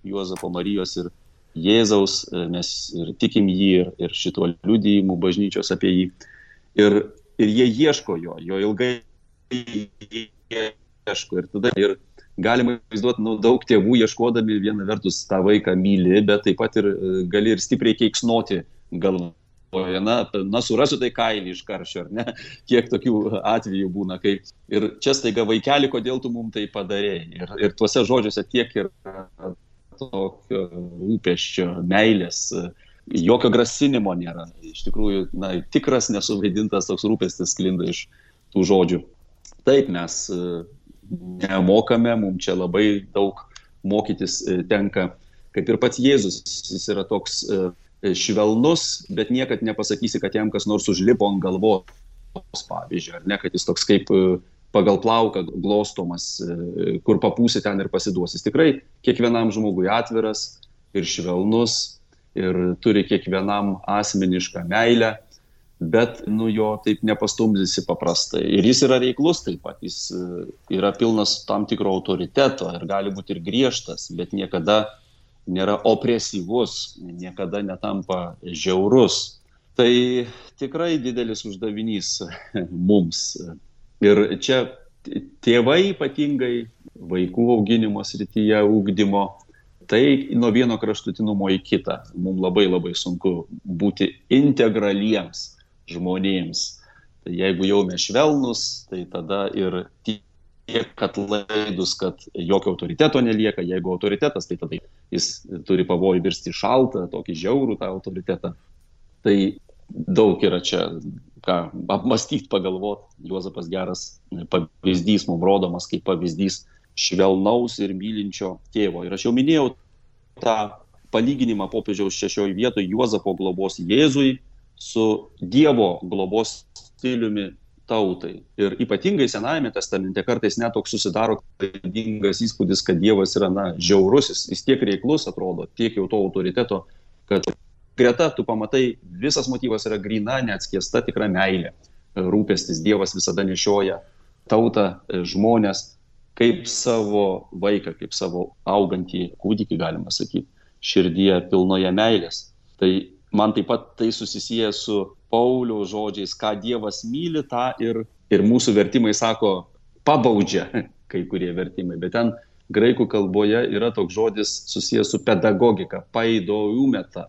Juozapo Marijos ir Jėzaus, e, mes ir tikim jį, ir, ir šituo liudijimu bažnyčios apie jį. Ir, ir jie ieško jo, jo ilgai ieško. Ir tada ir galima įsivaizduoti, nu, daug tėvų ieškodami viena vertus tą vaiką myli, bet taip pat ir e, gali ir stipriai keiksnoti galvoje. Na, na, surasiu tai kailį iš karščio, ar ne? *laughs* Kiek tokių atvejų būna, kai ir čia staiga vaikeli, kodėl tu mums tai padarėjai. Ir, ir tuose žodžiuose tiek ir tokio rūpeščio, meilės, jokio grasinimo nėra. Iš tikrųjų, na, tikras nesuvaidintas toks rūpestis sklinda iš tų žodžių. Taip mes nemokame, mums čia labai daug mokytis e, tenka. Kaip ir pats Jėzus, jis yra toks e, švelnus, bet niekad nepasakysi, kad jam kas nors užlipo ant galvos, pavyzdžiui, ar ne, kad jis toks kaip e, pagal plauką glostomas, kur papūsi ten ir pasiduos. Jis tikrai kiekvienam žmogui atviras ir švelnus ir turi kiekvienam asmenišką meilę bet nu jo taip nepastumdysi paprastai. Ir jis yra reiklus taip pat, jis e, yra pilnas tam tikro autoriteto ir gali būti ir griežtas, bet niekada nėra opresyvus, niekada netampa žiaurus. Tai tikrai didelis uždavinys *laughs* mums. Ir čia tėvai ypatingai vaikų auginimo srityje, ūkdymo, tai nuo vieno kraštutinumo į kitą. Mums labai labai sunku būti integraliems žmonėms. Tai jeigu jau mes švelnus, tai tada ir tiek atlaidus, kad jokio autoriteto nelieka. Jeigu autoritetas, tai tada jis turi pavojų virsti šaltą, tokį žiaurų tą autoritetą. Tai daug yra čia, ką apmastyti, pagalvoti. Juozapas geras pavyzdys, mums rodomas kaip pavyzdys švelnaus ir mylinčio tėvo. Ir aš jau minėjau tą palyginimą popiežiaus šešioje vietoje Juozapo globos Jėzui su Dievo globos stiliumi tautai. Ir ypatingai Senajame testamente kartais net toks susidaro klaidingas įspūdis, kad Dievas yra, na, žiaurusis, jis tiek reiklus atrodo, tiek jau to autoriteto, kad greta tu pamatai, visas motyvas yra grina, neatskiesta tikra meilė. Rūpestis Dievas visada nešioja tautą, žmonės, kaip savo vaiką, kaip savo augantį kūdikį, galima sakyti, širdyje pilnoje meilės. Tai man taip pat tai susisieja su Pauliaus žodžiais, ką Dievas myli, tą ir, ir mūsų vertimai sako, pabaudžia *laughs* kai kurie vertimai, bet ten graikų kalboje yra toks žodis susijęs su pedagogika, paidoumeta.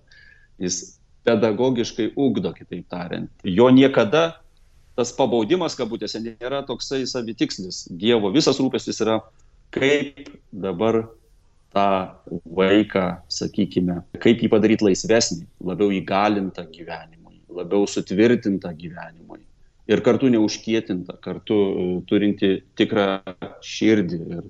Jis pedagogiškai ugdo, kitaip tariant. Jo niekada tas pabaudimas, kabutėse, nėra toksai savitikslis. Dievo visas rūpestis yra, kaip dabar tą vaiką, sakykime, kaip jį padaryti laisvesnį, labiau įgalintą gyvenimui, labiau sutvirtintą gyvenimui. Ir kartu neužkietinta, kartu e, turinti tikrą širdį. Ir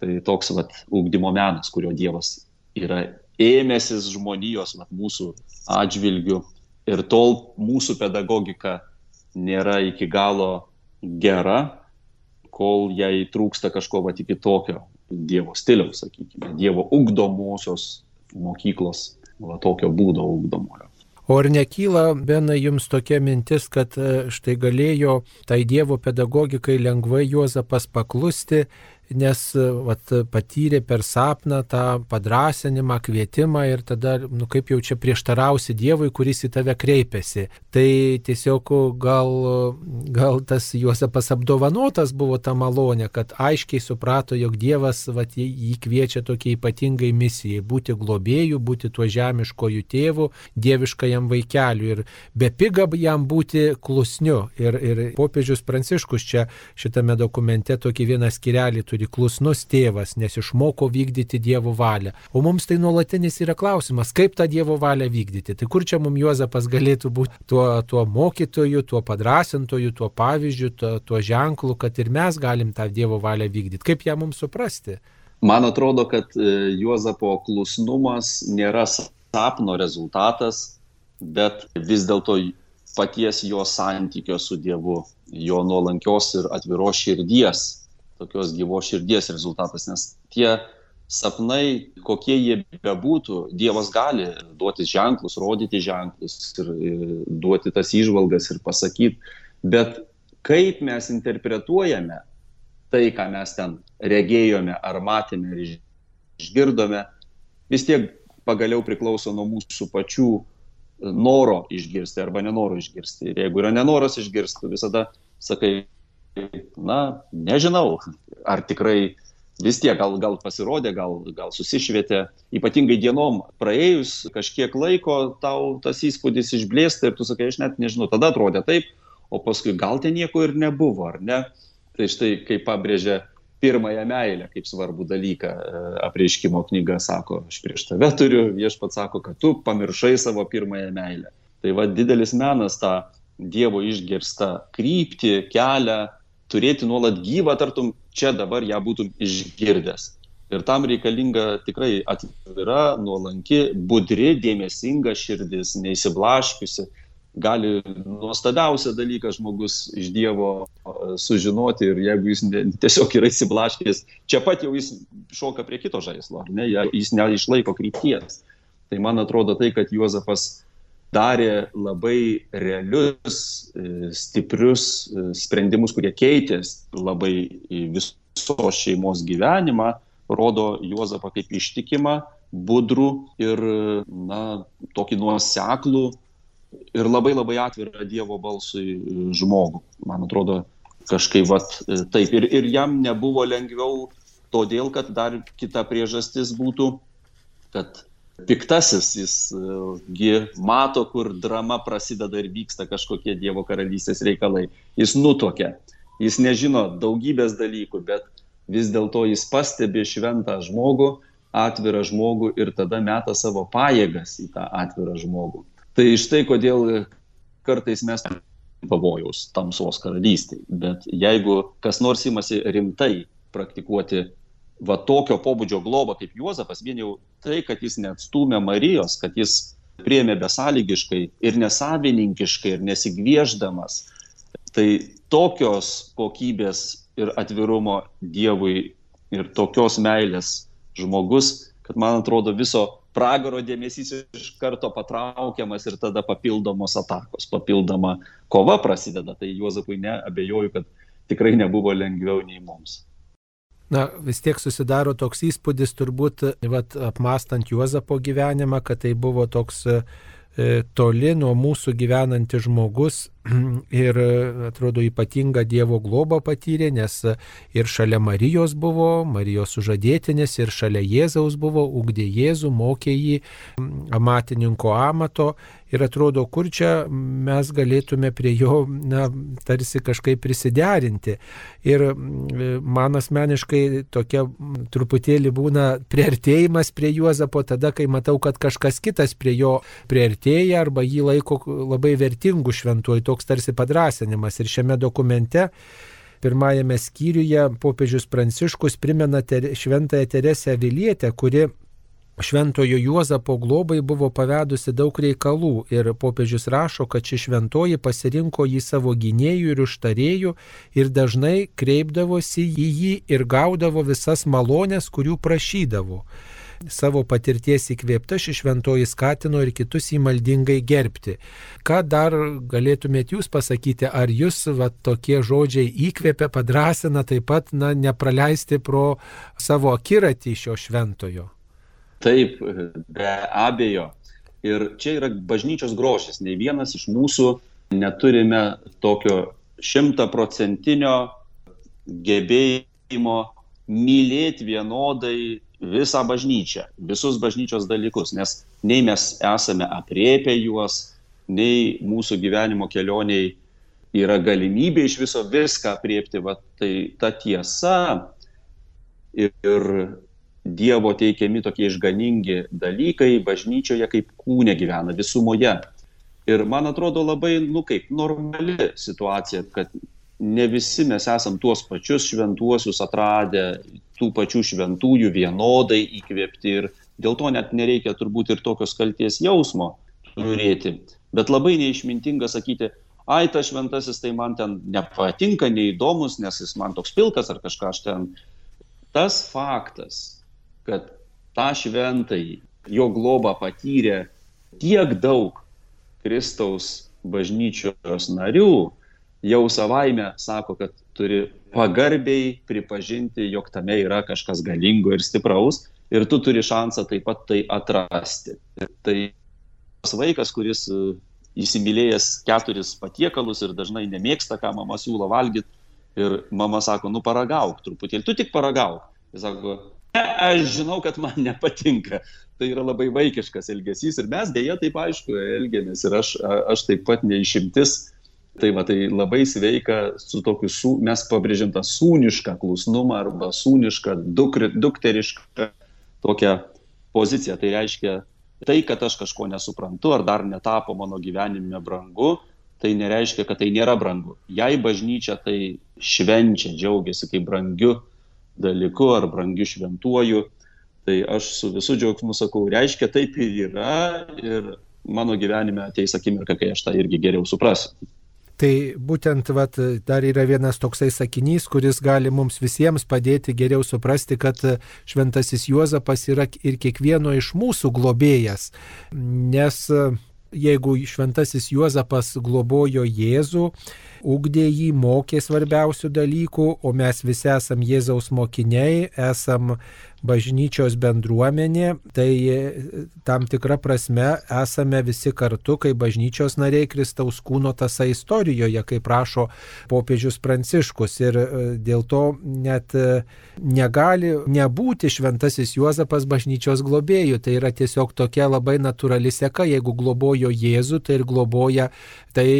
tai toks vat, ūkdymo menas, kurio Dievas yra ėmėsis žmonijos vat, mūsų atžvilgių. Ir tol mūsų pedagogika nėra iki galo gera, kol jai trūksta kažko va iki tokio Dievo stiliaus, sakykime, Dievo ugdomosios mokyklos, va tokio būdo ugdomojo.
O ar nekyla, Bena, jums tokia mintis, kad e, štai galėjo tai Dievo pedagogikai lengvai Juozapas paklusti, nes vat, patyrė per sapną tą padrasinimą, kvietimą ir tada, nu kaip jau čia prieštarausi Dievui, kuris į tave kreipiasi. Tai tiesiog gal, gal tas Juozapas apdovanotas buvo ta malonė, kad aiškiai suprato, jog Dievas vat, jį kviečia tokiai ypatingai misijai - būti globėjų, būti tuo žemiškojų tėvų, dieviškajam vaikeliu ir be piga jam būti klusniu. Ir, ir popiežius Pranciškus čia šitame dokumente tokį vieną skirelį turi turi klusnus tėvas, nes išmoko vykdyti Dievo valią. O mums tai nuolatinis yra klausimas, kaip tą Dievo valią vykdyti. Tai kur čia mums Juozapas galėtų būti tuo, tuo mokytoju, tuo padrasintoju, tuo pavyzdžiu, tuo, tuo ženklu, kad ir mes galim tą Dievo valią vykdyti. Kaip ją mums suprasti?
Man atrodo, kad e, Juozapo klusnumas nėra sapno rezultatas, bet vis dėlto paties jo santykio su Dievu, jo nuolankios ir atviros širdies tokios gyvos širdies rezultatas, nes tie sapnai, kokie jie bebūtų, Dievas gali duoti ženklus, rodyti ženklus ir, ir duoti tas išvalgas ir pasakyti, bet kaip mes interpretuojame tai, ką mes ten regėjome ar matėme ir išgirdome, vis tiek pagaliau priklauso nuo mūsų pačių noro išgirsti arba nenoro išgirsti. Ir jeigu yra nenoras išgirsti, visada sakai, na, nežinau, ar tikrai vis tiek gal, gal pasirodė, gal, gal susišvietė, ypatingai dienom praėjus kažkiek laiko tau tas įspūdis išblėsta ir tu sakai, aš net nežinau, tada atrodė taip, o paskui gal ten nieko ir nebuvo, ar ne? Tai štai kaip pabrėžia pirmąją meilę kaip svarbų dalyką e, apreiškimo knyga sako, aš prieš tave turiu, viešpats sako, kad tu pamiršai savo pirmąją meilę. Tai va didelis menas tą Dievo išgirstą kryptį, kelią, turėti nuolat gyvą, tartum čia dabar ją būtum išgirdęs. Ir tam reikalinga tikrai atvira, nuolanki, budri, dėmesinga širdis, neįsiblaškiusi. Gali nuostabiausią dalyką žmogus iš Dievo sužinoti ir jeigu jis ne, tiesiog yra įsiblaškęs, čia pat jau jis šoka prie kito žaislo, ne, jis neišlaiko krypties. Tai man atrodo tai, kad Juozapas darė labai realius, e, stiprius e, sprendimus, kurie keitė labai visos šeimos gyvenimą, rodo Juozapą kaip ištikimą, budrų ir na, tokį nuoseklų ir labai labai atvirą Dievo balsui e, žmogų. Man atrodo, kažkaip vat, taip. Ir, ir jam nebuvo lengviau, todėl kad dar kita priežastis būtų, kad piktasis, jis gi mato, kur drama prasideda ir vyksta kažkokie Dievo karalystės reikalai. Jis nutokia. jis nežino daugybės dalykų, bet vis dėlto jis pastebi šventą žmogų, atvirą žmogų ir tada meta savo pajėgas į tą atvirą žmogų. Tai štai kodėl kartais mes pavojaus tamsos karalystėje. Bet jeigu kas nors imasi rimtai praktikuoti va tokio pobūdžio globą kaip Juozapas, vien jau tai, kad jis neatstumė Marijos, kad jis priemė besąlygiškai ir nesavininkiškai ir nesigvieždamas, tai tokios kokybės ir atvirumo Dievui ir tokios meilės žmogus, kad man atrodo viso pragaro dėmesys iš karto patraukiamas ir tada papildomos atakos, papildoma kova prasideda. Tai Juozapui neabejoju, kad tikrai nebuvo lengviau nei mums.
Na, vis tiek susidaro toks įspūdis, turbūt, vat, apmastant Juozapo gyvenimą, kad tai buvo toks e, toli nuo mūsų gyvenantis žmogus, *clears throat* ir atrodo ypatinga Dievo globa patyrė, nes ir šalia Marijos buvo, Marijos sužadėtinės, ir šalia Jėzaus buvo, ugdė Jėzų, mokė jį amatininko amato ir atrodo, kur čia mes galėtume prie jo, na, tarsi kažkaip prisiderinti. Ir man asmeniškai tokia truputėlį būna priartėjimas prie Juozapo tada, kai matau, kad kažkas kitas prie jo priartėja arba jį laiko labai vertingų šventuoju toks tarsi padrasinimas. Ir šiame dokumente pirmajame skyriuje popiežius Pranciškus primena ter, šventąją Teresę Vilietę, kuri Šventojo Juozapo globai buvo pavedusi daug reikalų ir popiežius rašo, kad ši šventoji pasirinko jį savo gynėjų ir užtarėjų ir dažnai kreipdavosi į jį ir gaudavo visas malonės, kurių prašydavo savo patirties įkvėpta ši šventoji skatino ir kitus įmaldingai gerbti. Ką dar galėtumėt jūs pasakyti, ar jūs va, tokie žodžiai įkvėpia, padrasina taip pat na, nepraleisti pro savo akiratį šio šventojo?
Taip, be abejo. Ir čia yra bažnyčios grožis. Ne vienas iš mūsų neturime tokio šimtaprocentinio gebėjimo mylėti vienodai visą bažnyčią, visus bažnyčios dalykus, nes nei mes esame apriepę juos, nei mūsų gyvenimo kelioniai yra galimybė iš viso viską apriepti, va, tai ta tiesa ir, ir Dievo teikiami tokie išganingi dalykai bažnyčioje kaip kūne gyvena visumoje. Ir man atrodo labai, nu kaip, normali situacija, kad ne visi mes esam tuos pačius šventuosius atradę, tų pačių šventųjų vienodai įkvėpti ir dėl to net nereikia turbūt ir tokios kalties jausmo turėti. Bet labai neišmintinga sakyti, ai, tas šventasis tai man ten nepatinka, neįdomus, nes jis man toks pilkas ar kažką aš ten. Tas faktas, kad tą šventai jo globą patyrė tiek daug Kristaus bažnyčios narių, jau savaime sako, kad turi pagarbiai pripažinti, jog tame yra kažkas galingo ir stipraus ir tu turi šansą taip pat tai atrasti. Tai tas vaikas, kuris e, įsimylėjęs keturis patiekalus ir dažnai nemėgsta, ką mama siūlo valgyti ir mama sako, nu paragauk truputėlį, tu tik paragauk. Jis sako, ne, aš žinau, kad man nepatinka. Tai yra labai vaikiškas elgesys ir mes dėja taip aišku elgiamės ir aš, aš taip pat neišimtis Tai va, tai labai sveika su tokiu, su, mes pabrėžim tą sūnišką klusnumą arba sūnišką, dukri, dukterišką tokią poziciją. Tai reiškia, tai, kad aš kažko nesuprantu ar dar netapo mano gyvenime brangu, tai nereiškia, kad tai nėra brangu. Jei bažnyčia tai švenčia, džiaugiasi kaip brangiu dalyku ar brangiu šventuoju, tai aš su visų džiaugsmu sakau, reiškia taip ir yra ir mano gyvenime ateis akimirka, kai aš tą irgi geriau suprasiu.
Tai būtent vat, dar yra vienas toksai sakinys, kuris gali mums visiems padėti geriau suprasti, kad šventasis Juozapas yra ir kiekvieno iš mūsų globėjas. Nes jeigu šventasis Juozapas globojo Jėzų, ugdė jį, mokė svarbiausių dalykų, o mes visi esam Jėzaus mokiniai, esam bažnyčios bendruomenė, tai tam tikra prasme esame visi kartu, kaip bažnyčios nariai Kristaus kūno tasa istorijoje, kaip prašo popiežius Pranciškus. Ir e, dėl to net e, negali nebūti šventasis Juozapas bažnyčios globėjų. Tai yra tiesiog tokia labai natūrali seka, jeigu globojo Jėzų, tai ir globoja tai,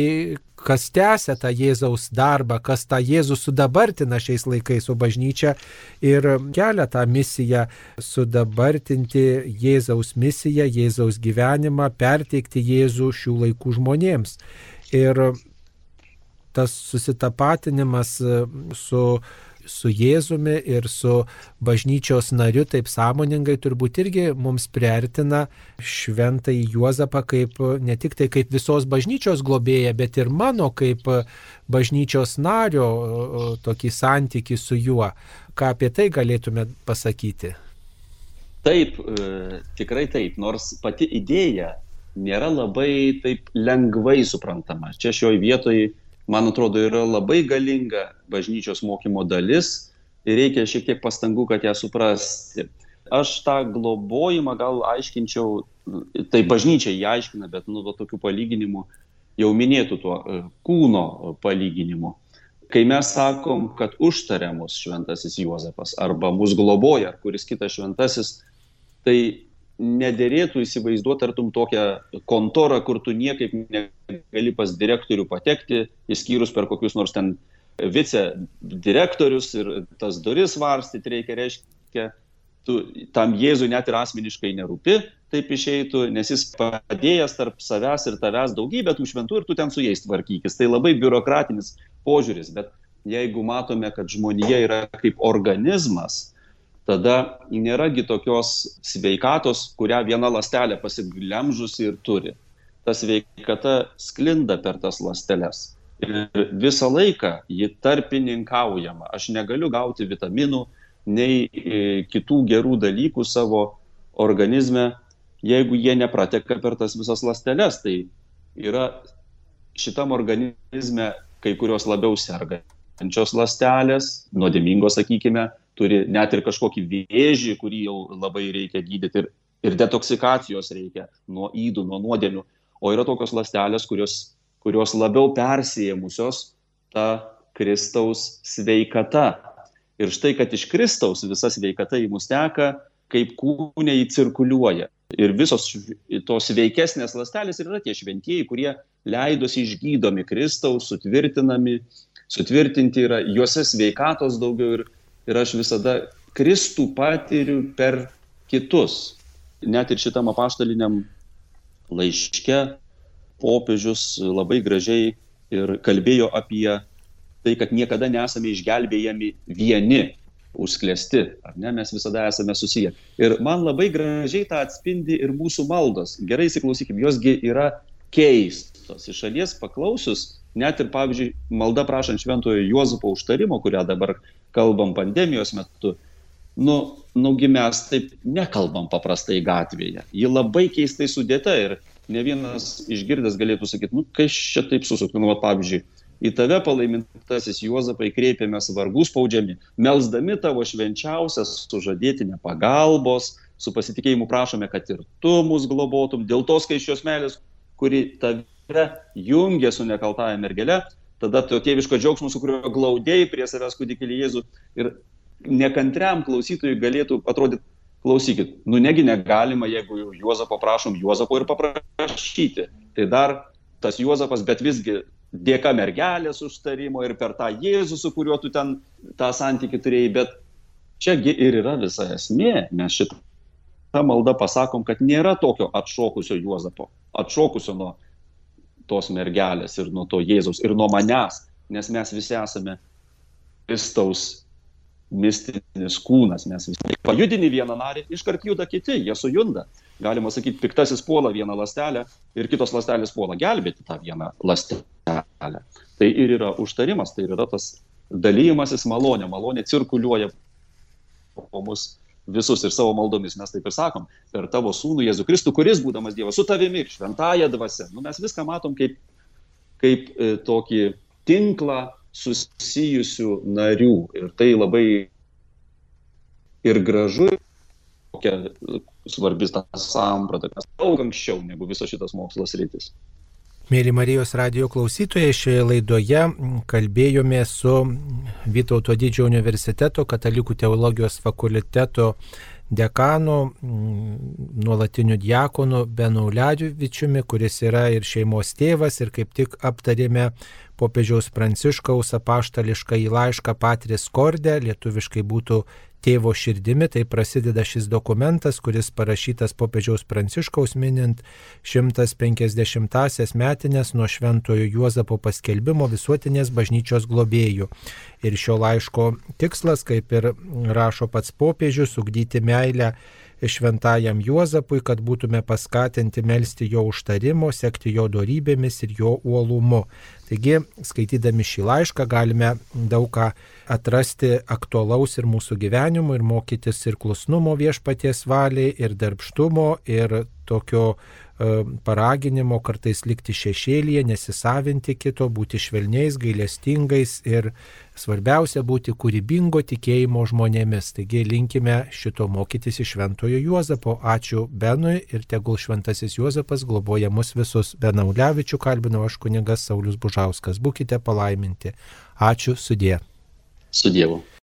kas tęsia tą Jėzaus darbą, kas tą Jėzų sudabartina šiais laikais, o bažnyčia ir kelia tą misiją sudabartinti Jėzaus misiją, Jėzaus gyvenimą, perteikti Jėzų šių laikų žmonėms. Ir tas susitapatinimas su su Jėzumi ir su bažnyčios nariu taip sąmoningai turbūt irgi mums priartina šventai Juozapą kaip ne tik tai kaip visos bažnyčios globėja, bet ir mano kaip bažnyčios nario tokį santyki su juo. Ką apie tai galėtume pasakyti?
Taip, e, tikrai taip, nors pati idėja nėra labai taip lengvai suprantama. Čia šioje vietoje man atrodo, yra labai galinga bažnyčios mokymo dalis ir reikia šiek tiek pastangų, kad ją suprasti. Aš tą globojimą gal aiškinčiau, tai bažnyčia jį aiškina, bet nu, tokių palyginimų jau minėtų tuo e, kūno palyginimu. Kai mes sakom, kad užtarė mus šventasis Juozapas arba mus globoja, kuris kitas šventasis, tai nederėtų įsivaizduoti, tartum tokią kontorą, kur tu niekaip negali pas direktorių patekti, įskyrus per kokius nors ten vicedirektorius ir tas duris varstyti reikia, reiškia, tu tam Jėzui net ir asmeniškai nerūpi, taip išeitų, nes jis padėjęs tarp savęs ir tavęs daugybę tų šventų ir tu ten su jais tvarkykis. Tai labai biurokratinis požiūris, bet jeigu matome, kad žmonija yra kaip organizmas, tada nėragi tokios sveikatos, kurią viena lastelė pasiglemžusi ir turi. Ta sveikata sklinda per tas lasteles. Ir visą laiką ji tarpininkaujama. Aš negaliu gauti vitaminų, nei e, kitų gerų dalykų savo organizme, jeigu jie neprateka per tas visas lasteles. Tai yra šitam organizme kai kurios labiau sergančios lastelės, nuodėmingos, sakykime, turi net ir kažkokį vėžį, kurį jau labai reikia gydyti ir, ir detoksikacijos reikia nuo įdų, nuo nuodėmių. O yra tokios lastelės, kurios, kurios labiau persijėmusios tą Kristaus sveikata. Ir štai, kad iš Kristaus visa sveikata į mus teka, kaip kūnė įcirkuliuoja. Ir visos tos veikesnės lastelės yra tie šventieji, kurie leidosi išgydomi Kristaus, sutvirtinami, sutvirtinti yra, juose sveikatos daugiau ir ir aš visada Kristų patiriu per kitus. Net ir šitam apaštaliniam laiške popiežius labai gražiai ir kalbėjo apie tai, kad niekada nesame išgelbėjami vieni, užsklesti, ar ne, mes visada esame susiję. Ir man labai gražiai tą atspindi ir mūsų maldos. Gerai įsiklausykime, josgi yra keistos. Iš šalies paklausius, net ir, pavyzdžiui, malda prašant šventojo Juozapo užtarimo, kurią dabar kalbam pandemijos metu, nu, nugi mes taip nekalbam paprastai gatvėje. Ji labai keistai sudėta ir ne vienas išgirdęs galėtų sakyti, nu, kai čia taip susukti, nu, va, pavyzdžiui, į tave palaimintasis Juozapai kreipiamės vargus spaudžiami, melzdami tavo švenčiausias sužadėtinę pagalbos, su pasitikėjimu prašome, kad ir tu mus globotum, dėl tos skaičios meilės, kuri tave jungia su nekaltąją mergelę, tada to tėviško džiaugsmo, su kuriuo glaudėjai prie savęs kūdikėlį Jėzų ir nekantriam klausytojui galėtų atrodyti, klausykit, nu negi negalima, jeigu Juozapo prašom Juozapo ir paprašyti. Tai dar tas Juozapas, bet visgi dėka mergelės užtarimo ir per tą Jėzų, su kuriuo tu ten tą santykių turėjai, bet čiagi ir yra visa esmė. Mes šitą maldą pasakom, kad nėra tokio atšokusio Juozapo, atšokusio nuo tos mergelės ir nuo to Jėzaus ir nuo manęs, nes mes visi esame Kristaus mistinis kūnas, mes visi pajudini vieną narį, iškart juda kiti, jie sujunda. Galima sakyti, piktasis puola vieną lastelę ir kitos lastelės puola gelbėti tą vieną lastelę. Tai ir yra užtarimas, tai yra tas dalymasis malonė, malonė cirkuliuoja po mus visus ir savo maldomis mes taip ir sakom, per tavo sūnų Jėzų Kristų, kuris būdamas Dievas su tavimi šventąją dvasę. Nu, mes viską matom kaip, kaip e, tokį tinklą susijusių narių. Ir tai labai ir gražu, kokia svarbi ta samprata, kas daug anksčiau negu visas šitas mokslas rytis.
Mėly Marijos radio klausytojai, šioje laidoje kalbėjome su Vytauto didžiojo universiteto katalikų teologijos fakulteto dekanu, nuolatiniu diakonu Benauliadžiuvičiumi, kuris yra ir šeimos tėvas ir kaip tik aptarėme popiežiaus Pranciškaus apaštališką į laišką Patris Kordė, lietuviškai būtų tėvo širdimi, tai prasideda šis dokumentas, kuris parašytas popiežiaus Pranciškaus minint 150-asias metinės nuo Šventojo Juozapo paskelbimo visuotinės bažnyčios globėjų. Ir šio laiško tikslas, kaip ir rašo pats popiežius, ugdyti meilę šventajam Juozapui, kad būtume paskatinti melstį jo užtarimo, sekti jo darybėmis ir jo uolumu. Taigi, skaitydami šį laišką galime daug ką atrasti aktualaus ir mūsų gyvenimui, ir mokytis ir klusnumo viešpaties valiai, ir darbštumo, ir tokio paraginimo kartais likti šešėlyje, nesisavinti kito, būti švelniais, gailestingais ir svarbiausia būti kūrybingo tikėjimo žmonėmis. Taigi linkime šito mokytis iš Šventojo Juozapo. Ačiū Benui ir tegul Šventasis Juozapas globoja mus visus. Benaulevičių kalbinau aš kuningas Saulis Bužauskas. Būkite palaiminti. Ačiū sudė.
Su Dievu.